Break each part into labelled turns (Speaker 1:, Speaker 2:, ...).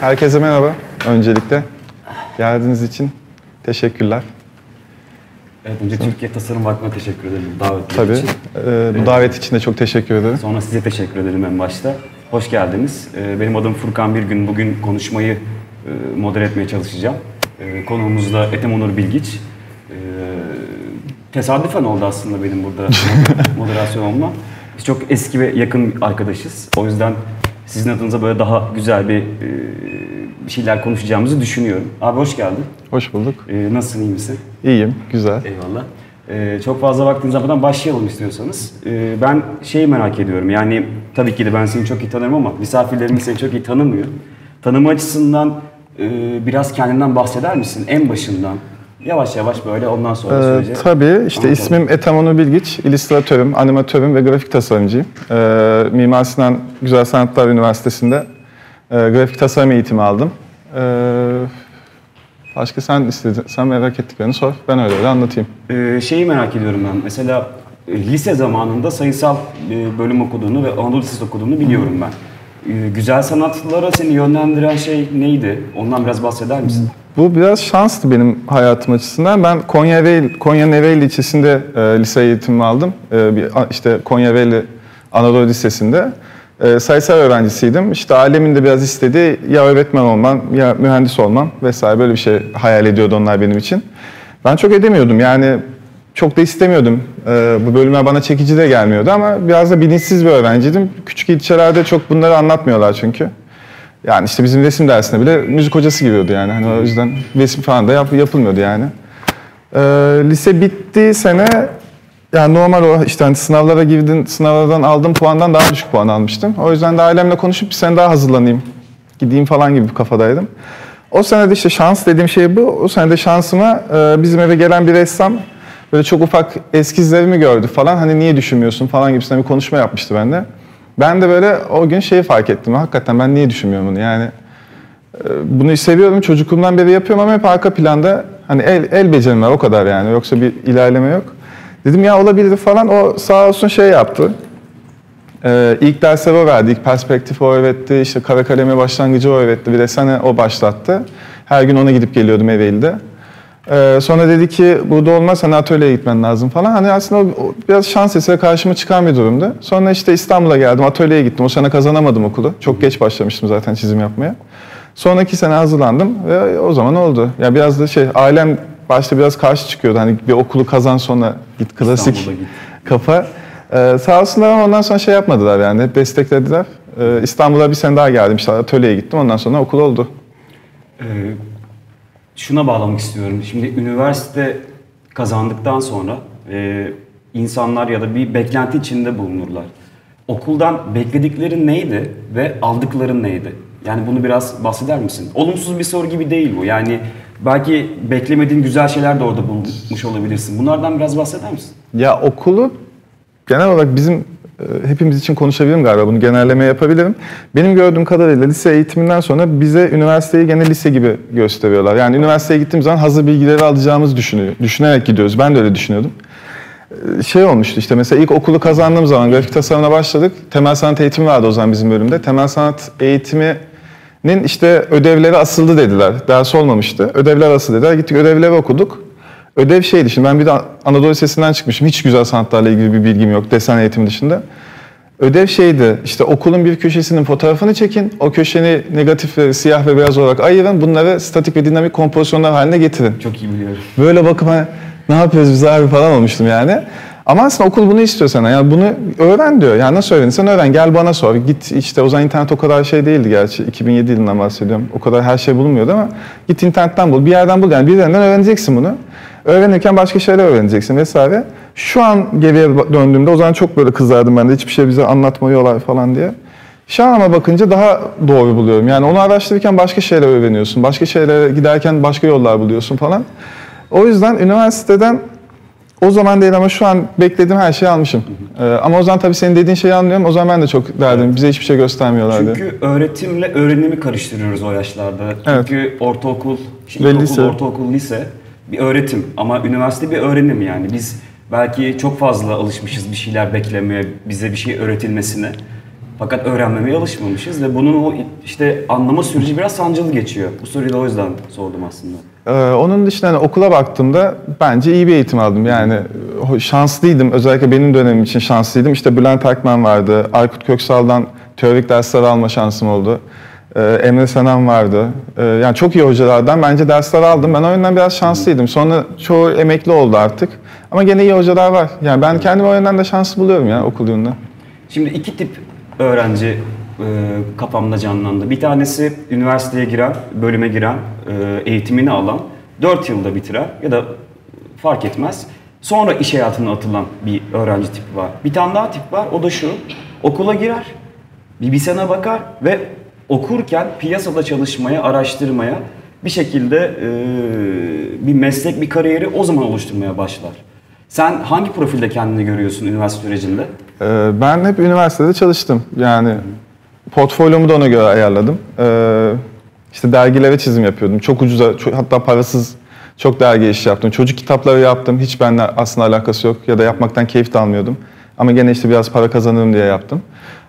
Speaker 1: Herkese merhaba öncelikle. Geldiğiniz için teşekkürler.
Speaker 2: Evet, önce Türkiye Tasarım Vakfı'na teşekkür ederim
Speaker 1: Tabii.
Speaker 2: için.
Speaker 1: Ee, bu davet için de çok teşekkür ederim.
Speaker 2: Sonra size teşekkür ederim en başta. Hoş geldiniz. Ee, Benim adım Furkan Birgün. Bugün konuşmayı e, modere etmeye çalışacağım. Ee, Konuğumuz da Ethem Onur Bilgiç. Tesadüfen oldu aslında benim burada moderasyon olmam. Biz çok eski ve yakın arkadaşız. O yüzden sizin adınıza böyle daha güzel bir e, şeyler konuşacağımızı düşünüyorum. Abi hoş geldin.
Speaker 1: Hoş bulduk.
Speaker 2: Ee, Nasılsın, iyi misin?
Speaker 1: İyiyim, güzel.
Speaker 2: Eyvallah. Ee, çok fazla vaktiniz olmadan başlayalım istiyorsanız. Ee, ben şeyi merak ediyorum. Yani tabii ki de ben seni çok iyi tanırım ama misafirlerimiz seni çok iyi tanımıyor. Tanıma açısından e, biraz kendinden bahseder misin? En başından. Yavaş yavaş böyle ondan sonra
Speaker 1: Ee,
Speaker 2: sürece.
Speaker 1: tabii işte
Speaker 2: Anlatalım.
Speaker 1: ismim Ethem Onur Bilgiç, illüstratörüm, animatörüm ve grafik tasarımcıyım. Ee, Mimar Sinan Güzel Sanatlar Üniversitesi'nde e, grafik tasarım eğitimi aldım. Ee, başka sen istedin, sen merak ettiklerini sor, ben öyle öyle anlatayım.
Speaker 2: Ee, şeyi merak ediyorum ben. Mesela e, lise zamanında sayısal e, bölüm okuduğunu ve Anadolu Lisesi okuduğunu biliyorum ben. Ee, güzel sanatlara seni yönlendiren şey neydi? Ondan biraz bahseder misin?
Speaker 1: Bu biraz şanstı benim hayatım açısından. Ben Konya Ereğli, Konya'nın Ereğli ilçesinde e, lise eğitimimi aldım. E, bir, işte Konya Ereğli Anadolu Lisesi'nde. E, sayısal öğrencisiydim. İşte ailemin de biraz istediği ya öğretmen olmam ya mühendis olmam vesaire böyle bir şey hayal ediyordu onlar benim için. Ben çok edemiyordum yani çok da istemiyordum. E, bu bölümler bana çekici de gelmiyordu ama biraz da bilinçsiz bir öğrenciydim. Küçük ilçelerde çok bunları anlatmıyorlar çünkü. Yani işte bizim resim dersinde bile müzik hocası giriyordu yani. Hani o yüzden resim falan da yap, yapılmıyordu yani. Ee, lise bittiği sene yani normal o işte hani sınavlara girdin, sınavlardan aldığım puandan daha düşük puan almıştım. O yüzden de ailemle konuşup bir sene daha hazırlanayım, gideyim falan gibi bir kafadaydım. O sene de işte şans dediğim şey bu. O sene de şansıma e, bizim eve gelen bir ressam böyle çok ufak eskizlerimi gördü falan. Hani niye düşünmüyorsun falan gibisinden bir konuşma yapmıştı bende. Ben de böyle o gün şeyi fark ettim. Hakikaten ben niye düşünmüyorum bunu yani. e, Bunu seviyorum çocukluğumdan beri yapıyorum ama hep arka planda hani el, el becerim var o kadar yani yoksa bir ilerleme yok. Dedim ya olabilir falan o sağ olsun şey yaptı. Ee, ilk dersleri o verdi, ilk perspektif o öğretti, işte kara kaleme başlangıcı o öğretti, bir de sana o başlattı. Her gün ona gidip geliyordum Ereğli'de. Ee, sonra dedi ki burada olmaz hani atölyeye gitmen lazım falan. Hani aslında o, biraz şans eseri karşıma çıkan bir durumdu. Sonra işte İstanbul'a geldim, atölyeye gittim. O sene kazanamadım okulu. Çok geç başlamıştım zaten çizim yapmaya. Sonraki sene hazırlandım ve o zaman oldu. Ya biraz da şey ailem başta biraz karşı çıkıyordu. Hani bir okulu kazan sonra git klasik
Speaker 2: git.
Speaker 1: kafa. Ee, sağ olsunlar ama ondan sonra şey yapmadılar yani hep desteklediler. Ee, İstanbul'a bir sene daha geldim işte atölyeye gittim ondan sonra okul oldu.
Speaker 2: Ee, şuna bağlamak istiyorum. Şimdi üniversite kazandıktan sonra e, insanlar ya da bir beklenti içinde bulunurlar. Okuldan bekledikleri neydi ve aldıkları neydi? Yani bunu biraz bahseder misin? Olumsuz bir soru gibi değil bu. Yani belki beklemediğin güzel şeyler de orada bulmuş olabilirsin. Bunlardan biraz bahseder misin?
Speaker 1: Ya okulu genel olarak bizim hepimiz için konuşabilirim galiba bunu genelleme yapabilirim. Benim gördüğüm kadarıyla lise eğitiminden sonra bize üniversiteyi gene lise gibi gösteriyorlar. Yani üniversiteye gittiğim zaman hazır bilgileri alacağımızı düşünüyor, düşünerek gidiyoruz. Ben de öyle düşünüyordum. E, Şey olmuştu işte mesela ilk okulu kazandığım zaman grafik tasarımına başladık. Temel sanat eğitimi vardı o zaman bizim bölümde. Temel sanat eğitiminin işte ödevleri asıldı dediler. Ders olmamıştı. Ödevler asıldı dediler. Gittik ödevleri okuduk. Ödev şeydi şimdi ben bir de Anadolu Lisesi'nden çıkmışım. Hiç güzel sanatlarla ilgili bir bilgim yok desen eğitimi dışında. Ödev şeydi işte okulun bir köşesinin fotoğrafını çekin. O köşeni negatif ve siyah ve beyaz olarak ayırın. Bunları statik ve dinamik kompozisyonlar haline getirin.
Speaker 2: Çok iyi biliyorum.
Speaker 1: Böyle bakıp hani, ne yapıyoruz biz abi falan olmuştum yani. Ama aslında okul bunu istiyor sana. Yani bunu öğren diyor. Yani nasıl öğrenirsen öğren. Gel bana sor. Git işte o zaman internet o kadar şey değildi gerçi. 2007 yılından bahsediyorum. O kadar her şey bulunmuyordu ama git internetten bul. Bir yerden bul. Yani bir yerden öğreneceksin bunu. Öğrenirken başka şeyler öğreneceksin vesaire. Şu an geriye döndüğümde o zaman çok böyle kızardım ben de. Hiçbir şey bize anlatmıyorlar falan diye. Şu an ama bakınca daha doğru buluyorum. Yani onu araştırırken başka şeyler öğreniyorsun. Başka şeylere giderken başka yollar buluyorsun falan. O yüzden üniversiteden o zaman değil ama şu an beklediğim her şeyi almışım. Ee, ama o zaman tabii senin dediğin şeyi anlıyorum. O zaman ben de çok derdim. Bize hiçbir şey göstermiyorlar diye.
Speaker 2: Çünkü öğretimle öğrenimi karıştırıyoruz o yaşlarda.
Speaker 1: Evet.
Speaker 2: Çünkü ortaokul, işte
Speaker 1: Ve
Speaker 2: ilkokul,
Speaker 1: lise.
Speaker 2: ortaokul, lise bir öğretim ama üniversite bir öğrenim yani. Biz belki çok fazla alışmışız bir şeyler beklemeye, bize bir şey öğretilmesine. Fakat öğrenmemeye alışmamışız ve bunun o işte anlama süreci biraz sancılı geçiyor. Bu soruyu da o yüzden sordum aslında.
Speaker 1: Ee, onun dışında hani okula baktığımda bence iyi bir eğitim aldım. Yani ho- şanslıydım. Özellikle benim dönemim için şanslıydım. İşte Bülent Akman vardı. Aykut Köksal'dan teorik dersler alma şansım oldu. Ee, Emre Senem vardı. Ee, yani çok iyi hocalardan bence dersler aldım. Ben o yönden biraz şanslıydım. Sonra çoğu emekli oldu artık. Ama gene iyi hocalar var. Yani ben kendimi o yönden de şanslı buluyorum ya okul yönünden.
Speaker 2: Şimdi iki tip öğrenci e, kafamda canlandı. Bir tanesi üniversiteye giren, bölüme giren, e, eğitimini alan, 4 yılda bitiren ya da fark etmez. Sonra iş hayatına atılan bir öğrenci tipi var. Bir tane daha tip var. O da şu. Okula girer, bir, bir sene bakar ve okurken piyasada çalışmaya, araştırmaya bir şekilde e, bir meslek, bir kariyeri o zaman oluşturmaya başlar. Sen hangi profilde kendini görüyorsun üniversite sürecinde?
Speaker 1: Ee, Ben hep üniversitede çalıştım. Yani portfolyomu da ona göre ayarladım. Ee, İşte dergilere çizim yapıyordum. Çok ucuza, ço- hatta parasız çok dergi işi yaptım. Çocuk kitapları yaptım. Hiç benimle aslında alakası yok ya da yapmaktan keyif de almıyordum. Ama gene işte biraz para kazanırım diye yaptım.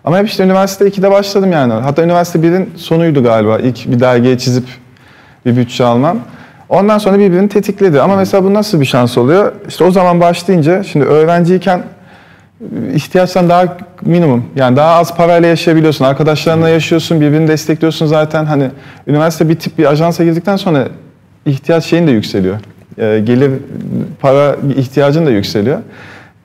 Speaker 1: Ama hep işte üniversite 2'de başladım yani. Hatta üniversite 1'in sonuydu galiba. İlk bir dergiye çizip bir bütçe almam. Ondan sonra birbirini tetikledi. Ama mesela bu nasıl bir şans oluyor? İşte o zaman başlayınca, şimdi öğrenciyken ihtiyaçtan daha minimum. Yani daha az parayla yaşayabiliyorsun. Arkadaşlarınla yaşıyorsun, birbirini destekliyorsun zaten. Hani üniversite bitip bir ajansa girdikten sonra ihtiyaç şeyin de yükseliyor. Ee, gelir, para ihtiyacın da yükseliyor.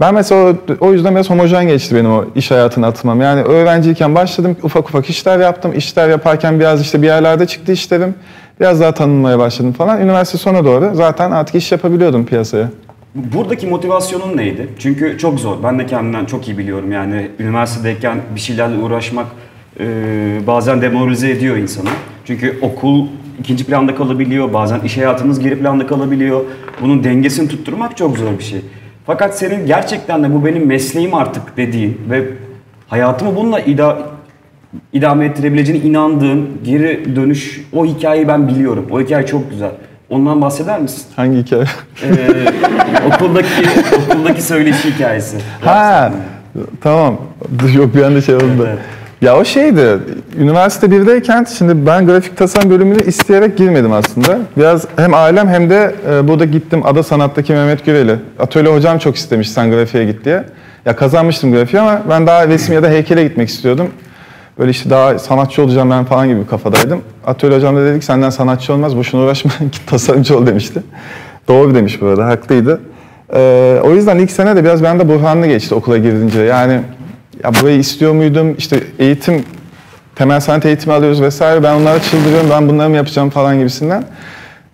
Speaker 1: Ben mesela o, yüzden biraz homojen geçti benim o iş hayatına atılmam. Yani öğrenciyken başladım, ufak ufak işler yaptım. İşler yaparken biraz işte bir yerlerde çıktı işlerim. Biraz daha tanınmaya başladım falan. Üniversite sona doğru zaten artık iş yapabiliyordum piyasaya.
Speaker 2: Buradaki motivasyonun neydi? Çünkü çok zor. Ben de kendimden çok iyi biliyorum. Yani üniversitedeyken bir şeylerle uğraşmak e, bazen demoralize ediyor insanı. Çünkü okul ikinci planda kalabiliyor. Bazen iş hayatınız geri planda kalabiliyor. Bunun dengesini tutturmak çok zor bir şey. Fakat senin gerçekten de bu benim mesleğim artık dediğin ve hayatımı bununla ida idame ettirebileceğine inandığın geri dönüş o hikayeyi ben biliyorum. O hikaye çok güzel. Ondan bahseder misin?
Speaker 1: Hangi hikaye?
Speaker 2: Ee, okuldaki okuldaki söyleşi hikayesi.
Speaker 1: Ha, tamam. Yok bir anda şey oldu.
Speaker 2: Evet.
Speaker 1: Ya o şeydi, üniversite 1'deyken şimdi ben grafik tasarım bölümüne isteyerek girmedim aslında. Biraz hem ailem hem de e, burada gittim Ada Sanat'taki Mehmet Güreli. Atölye hocam çok istemiş sen grafiğe git diye. Ya kazanmıştım grafiği ama ben daha resim ya da heykele gitmek istiyordum. Böyle işte daha sanatçı olacağım ben falan gibi bir kafadaydım. Atölye hocam da dedi ki senden sanatçı olmaz boşuna uğraşma git tasarımcı ol demişti. Doğru demiş bu arada haklıydı. Ee, o yüzden ilk sene de biraz bende buhranlı geçti okula girince. Yani ya burayı istiyor muydum? İşte eğitim, temel sanat eğitimi alıyoruz vesaire. Ben onlara çıldırıyorum, ben bunları mı yapacağım falan gibisinden.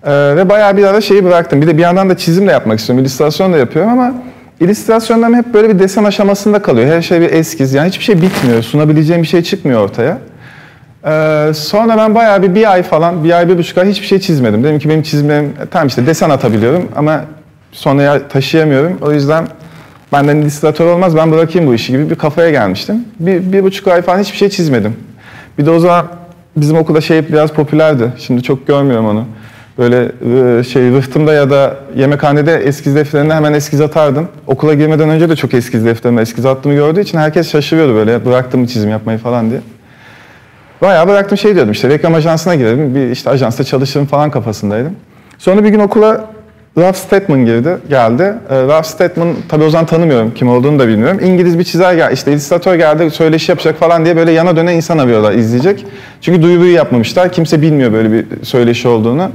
Speaker 1: Ee, ve bayağı bir ara şeyi bıraktım. Bir de bir yandan da çizim de yapmak istiyorum. İllüstrasyon da yapıyorum ama illüstrasyonlarım hep böyle bir desen aşamasında kalıyor. Her şey bir eskiz. Yani hiçbir şey bitmiyor. Sunabileceğim bir şey çıkmıyor ortaya. Ee, sonra ben bayağı bir, bir ay falan, bir ay, bir buçuk ay hiçbir şey çizmedim. Dedim ki benim çizimlerim, e, tamam işte desen atabiliyorum ama sonraya taşıyamıyorum. O yüzden benden illüstratör olmaz, ben bırakayım bu işi gibi bir kafaya gelmiştim. Bir, bir buçuk ay falan hiçbir şey çizmedim. Bir de o zaman bizim okulda şey biraz popülerdi. Şimdi çok görmüyorum onu. Böyle e, şey rıhtımda ya da yemekhanede eskiz defterine hemen eskiz atardım. Okula girmeden önce de çok eskiz defterime eskiz attığımı gördüğü için herkes şaşırıyordu böyle bıraktım çizim yapmayı falan diye. Bayağı bıraktım şey diyordum işte reklam ajansına girelim, bir işte ajansta çalışırım falan kafasındaydım. Sonra bir gün okula Ralph Steadman girdi, geldi. Ee, Ralph Steadman tabii o zaman tanımıyorum, kim olduğunu da bilmiyorum. İngiliz bir çizer geldi, işte illüstratör geldi, söyleşi yapacak falan diye böyle yana dönen insan arıyorlar, izleyecek. Çünkü duyuruyu yapmamışlar, kimse bilmiyor böyle bir söyleşi olduğunu.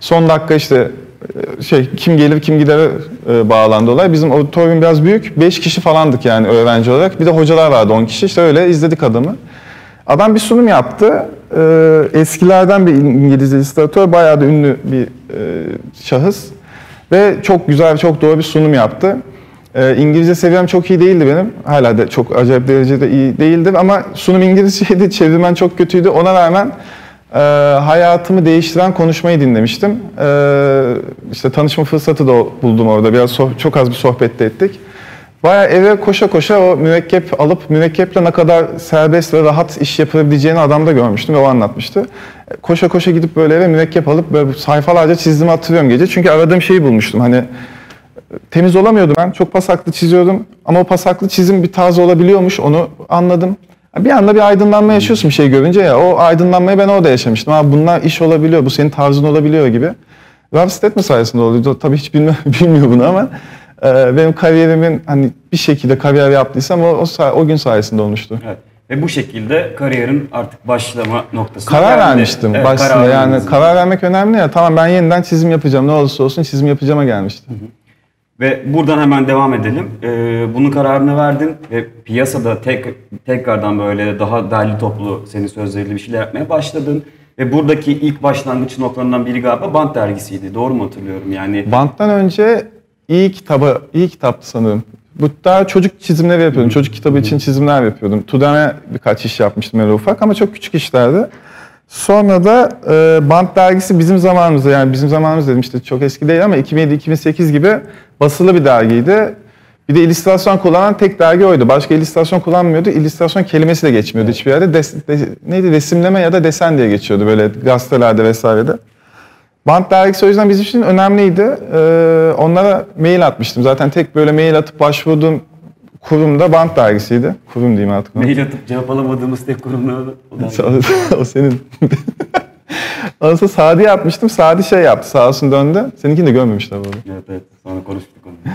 Speaker 1: Son dakika işte e, şey kim gelir kim gider e, bağlandı olay. Bizim auditorium biraz büyük. 5 kişi falandık yani öğrenci olarak. Bir de hocalar vardı 10 kişi. İşte öyle izledik adamı. Adam bir sunum yaptı. Ee, eskilerden bir İngiliz illüstratör, bayağı da ünlü bir e, şahıs. Ve çok güzel, çok doğru bir sunum yaptı. Ee, İngilizce seviyem çok iyi değildi benim. Hala da çok acayip derecede iyi değildi ama sunum İngilizceydi, çevirmen çok kötüydü. Ona rağmen e, hayatımı değiştiren konuşmayı dinlemiştim. Ee, işte tanışma fırsatı da buldum orada. Biraz çok az bir sohbet de ettik. Baya eve koşa koşa o mürekkep alıp mürekkeple ne kadar serbest ve rahat iş yapabileceğini adamda görmüştüm ve o anlatmıştı. Koşa koşa gidip böyle eve mürekkep alıp böyle sayfalarca çizdiğimi hatırlıyorum gece. Çünkü aradığım şeyi bulmuştum. Hani temiz olamıyordum ben. Çok pasaklı çiziyordum. Ama o pasaklı çizim bir tarzı olabiliyormuş. Onu anladım. Bir anda bir aydınlanma yaşıyorsun bir şey görünce ya. O aydınlanmayı ben orada yaşamıştım. Abi bunlar iş olabiliyor, bu senin tarzın olabiliyor gibi. Ralph Steadman sayesinde oluyor. Tabii hiç bilmiyor, bilmiyor bunu ama e, benim kariyerimin hani bir şekilde kariyer yaptıysam o, o, o gün sayesinde olmuştu.
Speaker 2: Evet. Ve bu şekilde kariyerin artık başlama noktası.
Speaker 1: Karar geldi. vermiştim evet, başında karar yani karar vermek önemli ya. Tamam ben yeniden çizim yapacağım ne olursa olsun çizim yapacağıma gelmiştim. Hı hı.
Speaker 2: Ve buradan hemen devam edelim. Ee, bunun kararını verdin ve piyasada tek tekrardan böyle daha derli toplu senin sözleriyle bir şeyler yapmaya başladın. Ve buradaki ilk başlangıç noktalarından biri galiba Bant dergisiydi. Doğru mu hatırlıyorum? Yani
Speaker 1: Bant'tan önce iyi kitabı, iyi kitaptı sanırım. Bu daha çocuk çizimleri yapıyordum. Çocuk kitabı için çizimler yapıyordum. Tudem'e birkaç iş yapmıştım öyle ufak ama çok küçük işlerdi. Sonra da e, Bant dergisi bizim zamanımızda yani bizim zamanımız dedim işte çok eski değil ama 2007-2008 gibi basılı bir dergiydi. Bir de illüstrasyon kullanan tek dergi oydu. Başka illüstrasyon kullanmıyordu. İllüstrasyon kelimesi de geçmiyordu hiçbir yerde. Des, de, neydi resimleme ya da desen diye geçiyordu böyle gazetelerde vesairede. Bant dergisi o yüzden bizim için önemliydi. Ee, onlara mail atmıştım. Zaten tek böyle mail atıp başvurduğum kurum da Bant dergisiydi. Kurum diyeyim artık.
Speaker 2: Mail atıp cevap alamadığımız tek kurum ne oldu?
Speaker 1: o senin. Sonra Sadi yapmıştım. Sadi şey yaptı. Sağ olsun döndü. Seninkini de görmemişler
Speaker 2: bu Evet evet. Sonra konuştuk onu.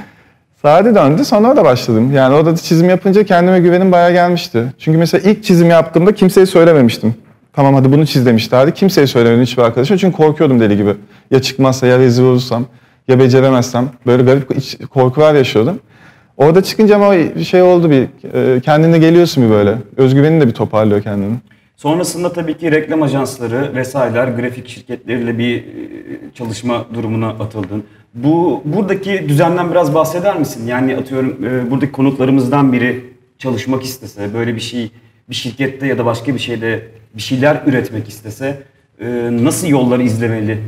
Speaker 1: Sadi döndü. Sonra orada başladım. Yani orada çizim yapınca kendime güvenim bayağı gelmişti. Çünkü mesela ilk çizim yaptığımda kimseye söylememiştim. Tamam hadi bunu çiz demişlerdi. Kimseye söylemedim hiçbir arkadaşım. Çünkü korkuyordum deli gibi. Ya çıkmazsa ya rezil olursam ya beceremezsem. Böyle garip korkular yaşıyordum. Orada çıkınca ama şey oldu bir e, kendine geliyorsun bir böyle. Özgüvenin de bir toparlıyor kendini.
Speaker 2: Sonrasında tabii ki reklam ajansları vesaireler, grafik şirketleriyle bir e, çalışma durumuna atıldın. Bu buradaki düzenden biraz bahseder misin? Yani atıyorum e, buradaki konuklarımızdan biri çalışmak istese, böyle bir şey bir şirkette ya da başka bir şeyde bir şeyler üretmek istese nasıl yolları izlemeli?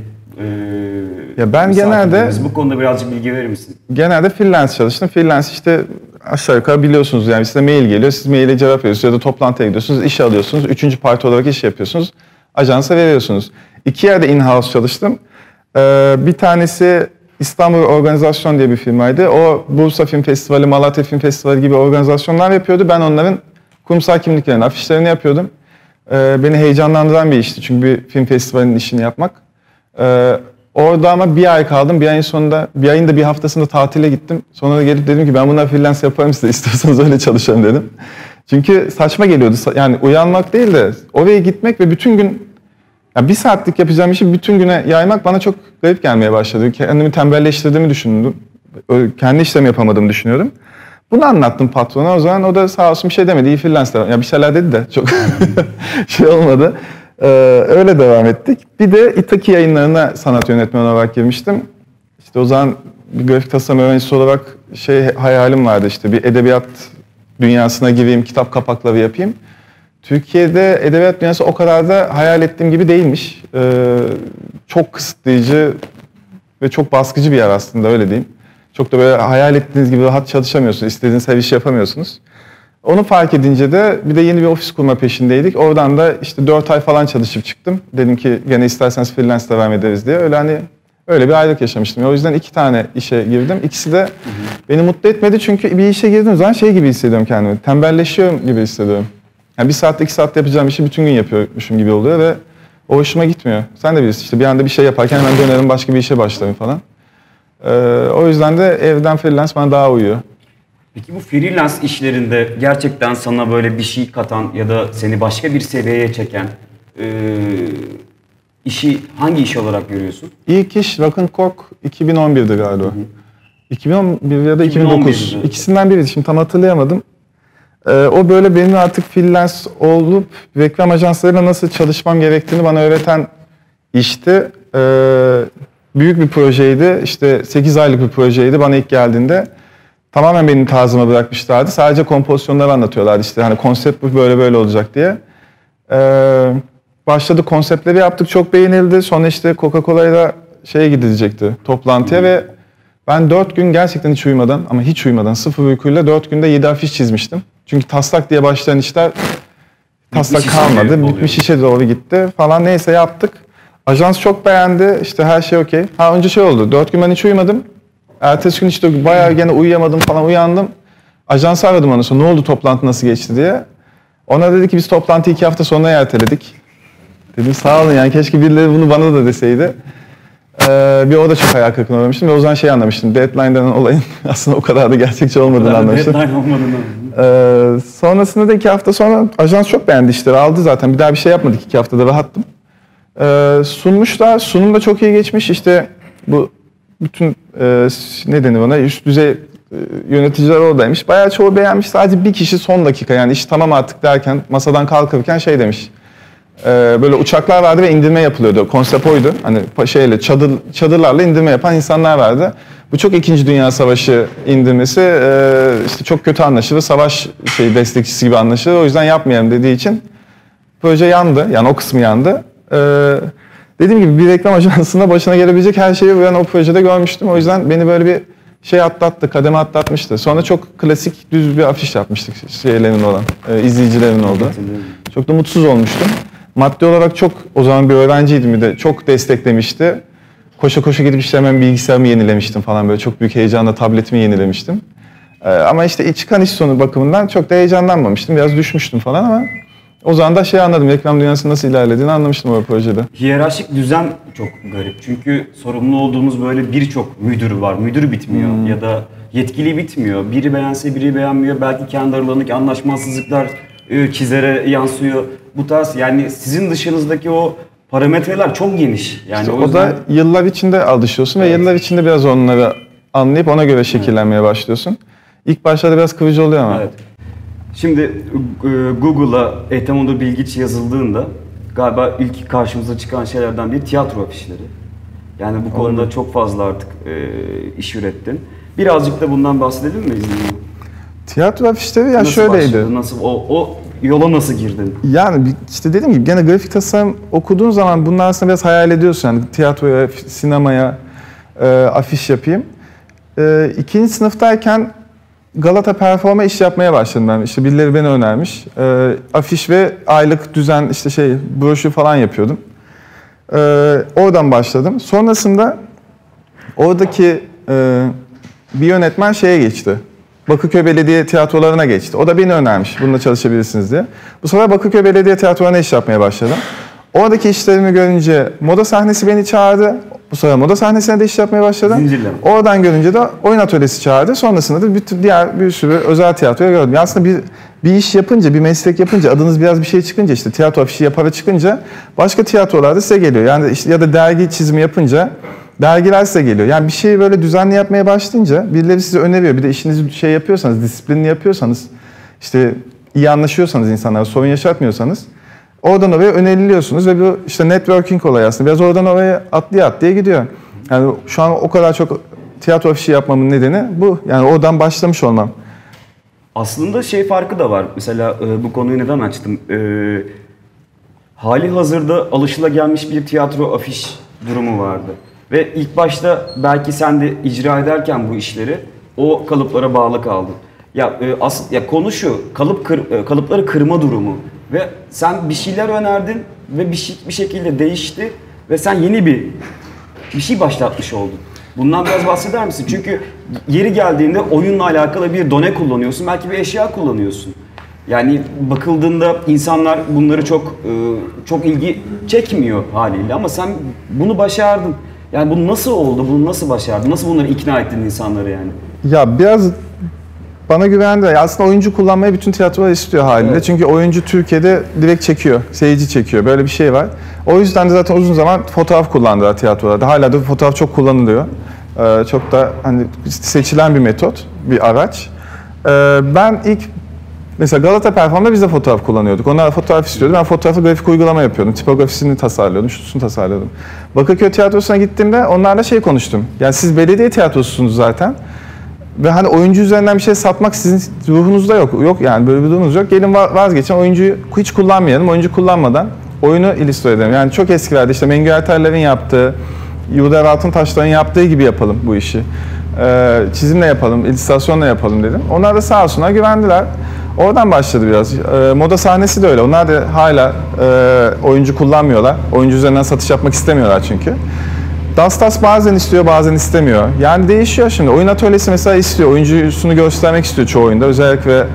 Speaker 1: ya ben genelde
Speaker 2: bu konuda birazcık bilgi verir misin?
Speaker 1: Genelde freelance çalıştım. Freelance işte aşağı yukarı biliyorsunuz yani size mail geliyor, siz maile cevap veriyorsunuz ya da toplantıya gidiyorsunuz, iş alıyorsunuz, üçüncü parti olarak iş yapıyorsunuz, ajansa veriyorsunuz. İki yerde in-house çalıştım. Ee, bir tanesi İstanbul Organizasyon diye bir firmaydı. O Bursa Film Festivali, Malatya Film Festivali gibi organizasyonlar yapıyordu. Ben onların kurumsal kimliklerini, afişlerini yapıyordum. Ee, beni heyecanlandıran bir işti çünkü bir film festivalinin işini yapmak. Ee, Orada ama bir ay kaldım. Bir ayın sonunda, bir ayın da bir haftasında tatile gittim. Sonra da gelip dedim ki ben buna freelance yaparım size istiyorsanız öyle çalışalım dedim. Çünkü saçma geliyordu. Yani uyanmak değil de oraya gitmek ve bütün gün yani bir saatlik yapacağım işi bütün güne yaymak bana çok garip gelmeye başladı. Kendimi tembelleştirdiğimi düşündüm. Kendi işlerimi yapamadığımı düşünüyorum. Bunu anlattım patrona o zaman. O da sağ olsun bir şey demedi. İyi freelance devam. Ya bir şeyler dedi de çok şey olmadı. Ee, öyle devam ettik. Bir de İtaki yayınlarına sanat yönetmeni olarak girmiştim. İşte o zaman bir grafik tasarım öğrencisi olarak şey hayalim vardı işte bir edebiyat dünyasına gireyim, kitap kapakları yapayım. Türkiye'de edebiyat dünyası o kadar da hayal ettiğim gibi değilmiş. Ee, çok kısıtlayıcı ve çok baskıcı bir yer aslında öyle diyeyim. Çok da böyle hayal ettiğiniz gibi rahat çalışamıyorsunuz, istediğiniz her işi yapamıyorsunuz. Onu fark edince de bir de yeni bir ofis kurma peşindeydik. Oradan da işte 4 ay falan çalışıp çıktım. Dedim ki gene isterseniz freelance devam ederiz diye. Öyle hani öyle bir aylık yaşamıştım. O yüzden iki tane işe girdim. İkisi de beni mutlu etmedi çünkü bir işe girdiğim zaman şey gibi hissediyorum kendimi. Tembelleşiyorum gibi hissediyorum. Yani bir saatte iki saatte yapacağım işi bütün gün yapıyormuşum gibi oluyor ve o hoşuma gitmiyor. Sen de bilirsin işte bir anda bir şey yaparken hemen dönerim başka bir işe başlarım falan. Ee, o yüzden de evden freelance bana daha uyuyor.
Speaker 2: Peki bu freelance işlerinde gerçekten sana böyle bir şey katan ya da seni başka bir seviyeye çeken e, işi hangi iş olarak görüyorsun?
Speaker 1: İlk iş Rock'n Cork 2011'di galiba. Hı hı. 2011 ya da 2009. 2011'di. İkisinden biriydi. Şimdi tam hatırlayamadım. Ee, o böyle benim artık freelance olup reklam ajanslarıyla nasıl çalışmam gerektiğini bana öğreten işti. Ee, büyük bir projeydi. İşte 8 aylık bir projeydi bana ilk geldiğinde tamamen benim tarzıma bırakmışlardı. Sadece kompozisyonları anlatıyorlardı işte hani konsept bu böyle böyle olacak diye. Ee, başladı konseptleri yaptık çok beğenildi. Sonra işte Coca-Cola'yla şeye gidilecekti toplantıya ve Ben 4 gün gerçekten hiç uyumadan ama hiç uyumadan sıfır uykuyla 4 günde 7 afiş çizmiştim. Çünkü taslak diye başlayan işler taslak
Speaker 2: Bitmiş
Speaker 1: kalmadı. Bitmiş işe doğru gitti falan neyse yaptık. Ajans çok beğendi. İşte her şey okey. Ha önce şey oldu. 4 gün ben hiç uyumadım. Ertesi gün işte bayağı gene uyuyamadım falan uyandım. Ajansı aradım ondan sonra ne oldu toplantı nasıl geçti diye. Ona dedi ki biz toplantıyı iki hafta sonra erteledik. Dedim sağ olun yani keşke birileri bunu bana da deseydi. Ee, bir o da çok hayal kırıklığına uğramıştım ve o zaman şey anlamıştım. Deadline denen olayın aslında o kadar da gerçekçi olmadığını anlamıştım.
Speaker 2: Deadline olmadığını.
Speaker 1: Ee, sonrasında da iki hafta sonra ajans çok beğendi işleri aldı zaten. Bir daha bir şey yapmadık iki haftada rahattım. Ee, sunmuşlar. Sunum da çok iyi geçmiş. İşte bu bütün e, ne denir ona üst düzey e, yöneticiler oradaymış. Bayağı çoğu beğenmiş. Sadece bir kişi son dakika yani iş tamam artık derken masadan kalkırken şey demiş. Ee, böyle uçaklar vardı ve indirme yapılıyordu. Konsept oydu. Hani şeyle çadır çadırlarla indirme yapan insanlar vardı. Bu çok İkinci Dünya Savaşı indirmesi e, işte çok kötü anlaşılır. Savaş şey destekçisi gibi anlaşılır. O yüzden yapmayalım dediği için proje yandı. Yani o kısmı yandı. Ee, dediğim gibi bir reklam ajansında başına gelebilecek her şeyi ben o projede görmüştüm. O yüzden beni böyle bir şey atlattı, kademe atlatmıştı. Sonra çok klasik düz bir afiş yapmıştık şeylerin olan, e, izleyicilerin oldu. Çok da mutsuz olmuştum. Maddi olarak çok, o zaman bir öğrenciydim bir de çok desteklemişti. Koşa koşa gidip işte hemen bilgisayarımı yenilemiştim falan böyle çok büyük heyecanla tabletimi yenilemiştim. Ee, ama işte çıkan iş sonu bakımından çok da heyecanlanmamıştım. Biraz düşmüştüm falan ama o zaman da şey anladım. Reklam dünyasının nasıl ilerlediğini anlamıştım o projede.
Speaker 2: Hiyerarşik düzen çok garip. Çünkü sorumlu olduğumuz böyle birçok müdür var. Müdür bitmiyor
Speaker 1: Hmm.
Speaker 2: ya da yetkili bitmiyor. Biri beğense biri beğenmiyor. Belki kendi aralarındaki anlaşmazsızlıklar e, çizere yansıyor. Bu tarz yani sizin dışınızdaki o parametreler çok geniş. Yani o
Speaker 1: o
Speaker 2: yüzden
Speaker 1: da yıllar içinde alışıyorsun ve yıllar içinde biraz onları anlayıp ona göre şekillenmeye başlıyorsun. İlk başlarda biraz kıvıcı oluyor ama.
Speaker 2: Evet. Şimdi e, Google'a Etemondo Bilgiç yazıldığında galiba ilk karşımıza çıkan şeylerden biri tiyatro afişleri. Yani bu konuda çok fazla artık e, iş ürettin. Birazcık da bundan bahsedelim mi izninle?
Speaker 1: Tiyatro afişleri ya
Speaker 2: Nasıl
Speaker 1: şöyleydi.
Speaker 2: başladı? Nasıl o, o yola nasıl girdin?
Speaker 1: Yani işte dediğim gibi gene grafik tasarım okuduğun zaman bunlar aslında biraz hayal ediyorsun. Yani tiyatroya, sinemaya e, afiş yapayım. E, ikinci sınıftayken Galata Perform'a iş yapmaya başladım ben. İşte birileri beni önermiş. E, afiş ve aylık düzen işte şey broşür falan yapıyordum. E, oradan başladım. Sonrasında oradaki e, bir yönetmen şeye geçti. Bakırköy Belediye tiyatrolarına geçti. O da beni önermiş. Bununla çalışabilirsiniz diye. Bu sefer Bakırköy Belediye tiyatrolarına iş yapmaya başladım. Oradaki işlerimi görünce moda sahnesi beni çağırdı. Sefer moda sahnesine de iş yapmaya başladım.
Speaker 2: Zincirleme.
Speaker 1: Oradan görünce de oyun atölyesi çağırdı. Sonrasında da bütün diğer bir sürü özel tiyatroya gördüm. Ya aslında bir, bir iş yapınca, bir meslek yapınca, adınız biraz bir şey çıkınca işte tiyatro afişi yapara çıkınca başka tiyatrolar da size geliyor. Yani işte ya da dergi çizimi yapınca dergiler size geliyor. Yani bir şeyi böyle düzenli yapmaya başlayınca birileri size öneriyor. Bir de işinizi şey yapıyorsanız, disiplinli yapıyorsanız, işte iyi anlaşıyorsanız insanlara, sorun yaşatmıyorsanız oradan oraya öneriliyorsunuz ve bu işte networking olayı aslında. Biraz oradan oraya atlaya atlaya gidiyor. Yani şu an o kadar çok tiyatro afişi yapmamın nedeni bu. Yani oradan başlamış olmam.
Speaker 2: Aslında şey farkı da var. Mesela e, bu konuyu neden açtım? E, hali hazırda alışılagelmiş bir tiyatro afiş durumu vardı. Ve ilk başta belki sen de icra ederken bu işleri o kalıplara bağlı kaldın. Ya e, as ya konu şu, kalıp kır, e, kalıpları kırma durumu ve sen bir şeyler önerdin ve bir şey bir şekilde değişti ve sen yeni bir bir şey başlatmış oldun. Bundan biraz bahseder misin? Çünkü yeri geldiğinde oyunla alakalı bir done kullanıyorsun, belki bir eşya kullanıyorsun. Yani bakıldığında insanlar bunları çok e, çok ilgi çekmiyor haliyle ama sen bunu başardın. Yani bu nasıl oldu? Bunu nasıl başardın? Nasıl bunları ikna ettin insanları yani?
Speaker 1: Ya biraz bana güvendi. Aslında oyuncu kullanmayı bütün tiyatrolar istiyor haliyle.
Speaker 2: Evet.
Speaker 1: Çünkü oyuncu Türkiye'de direkt çekiyor, seyirci çekiyor. Böyle bir şey var. O yüzden de zaten uzun zaman fotoğraf kullandılar tiyatrolarda. Hala da fotoğraf çok kullanılıyor. Ee, çok da hani seçilen bir metot, bir araç. Ee, ben ilk Mesela Galata Perform'da biz de fotoğraf kullanıyorduk. Onlar fotoğraf istiyordu. Ben fotoğrafı grafik uygulama yapıyordum. Tipografisini tasarlıyordum, şusunu tasarlıyordum. Bakırköy Tiyatrosu'na gittiğimde onlarla şey konuştum. Yani siz belediye tiyatrosusunuz zaten. Ve hani oyuncu üzerinden bir şey satmak sizin ruhunuzda yok. Yok yani böyle bir durumunuz yok. Gelin va- vazgeçin oyuncuyu hiç kullanmayalım. Oyuncu kullanmadan oyunu illüstre edelim. Yani çok eskilerde işte Mengü Erterler'in yaptığı, Yurda Altın Taşlar'ın yaptığı gibi yapalım bu işi. E, çizimle yapalım, illüstrasyonla yapalım dedim. Onlar da sağ olsunlar güvendiler. Oradan başladı biraz. E, moda sahnesi de öyle. Onlar da hala e, oyuncu kullanmıyorlar. Oyuncu üzerinden satış yapmak istemiyorlar çünkü. Dastas bazen istiyor bazen istemiyor. Yani değişiyor şimdi. Oyun atölyesi mesela istiyor. Oyuncusunu göstermek istiyor çoğu oyunda. Özellikle